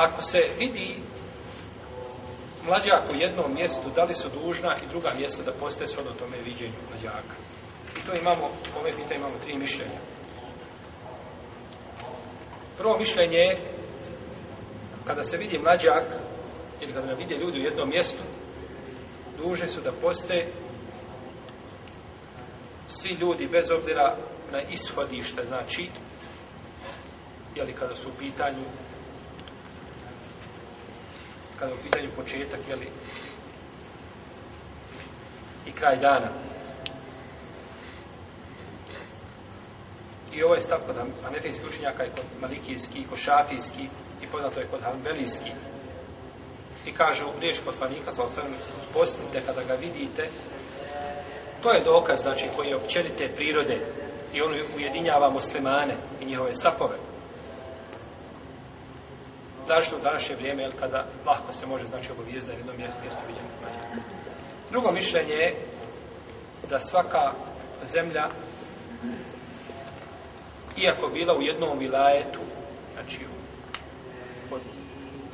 ako se vidi mlađak u jednom mjestu, da li su dužna i druga mjesta da postaje svodno tome viđenju mlađaka? I to imamo, u ove pita imamo tri mišljenja. Prvo mišljenje je, kada se vidi mlađak, ili kada vidi ljudi u jednom mjestu, duže su da postaje svi ljudi bez obdira na ishodište, znači, jeli kada su u pitanju kada je u pitanju početak jeli, i kraj dana. I ovo ovaj je stav kod anefijskih učenjaka i kod malikijski, i kod šafijski i poznato je kod hanbelijski. I kažu, riješ poslanika sa osvrnom, postite kada ga vidite. To je dokaz, znači, koji je općenite prirode i on ujedinjava muslimane i njihove safove zašto u današnje vrijeme, jel, kada lahko se može, znači, obovijest da je jedno mjesto vidjeno klanjanje. Drugo mišljenje je da svaka zemlja, iako bila u jednom vilajetu, znači, pod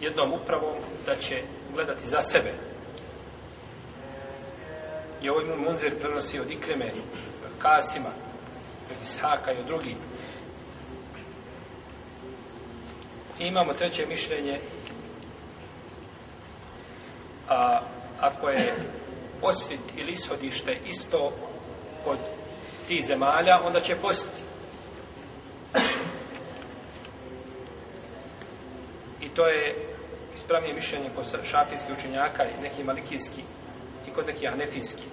jednom upravom, da će gledati za sebe. I ovaj munzir prenosi od Ikreme, Kasima, od Ishaka i od drugih I imamo treće mišljenje. A ako je posvit ili ishodište isto kod ti zemalja, onda će posjeti. I to je ispravnije mišljenje kod šafijskih učenjaka i neki malikijski i kod neki anefijski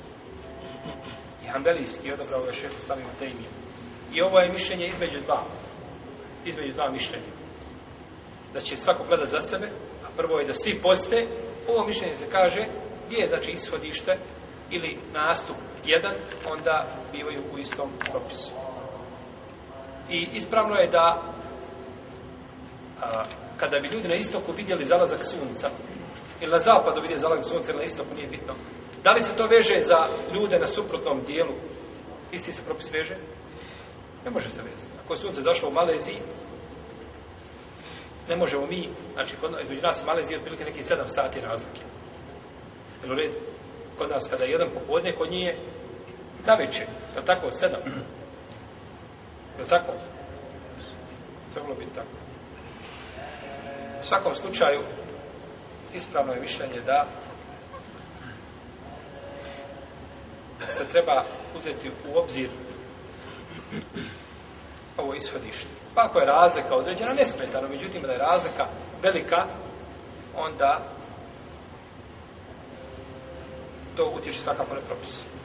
i handelijski, odobro ovo je šeho samim tejmijom. I ovo je mišljenje između dva, između dva mišljenja da će svako gledat za sebe, a prvo je da svi poste, ovo mišljenje se kaže gdje je znači ishodište ili nastup jedan, onda bivaju u istom propisu. I ispravno je da a, kada bi ljudi na istoku vidjeli zalazak sunca, ili na zapadu vidjeli zalazak sunca, ili na istoku, nije bitno, da li se to veže za ljude na suprotnom dijelu? Isti se propis veže? Ne može se vezati. Ako je sunce zašlo u Maleziji, Ne možemo mi, znači kod, između nas i Malezije otprilike neki 7 sati razlike. Jel u redu? Kod nas kada je jedan popodne, kod nje je na večer. Je li tako? 7. Je li tako? Trebalo biti tako. U svakom slučaju, ispravno je mišljenje da se treba uzeti u obzir njegovo ishodište. Pa ako je razlika određena, nesmetano. Međutim, da je razlika velika, onda to utječe svakako na propisu.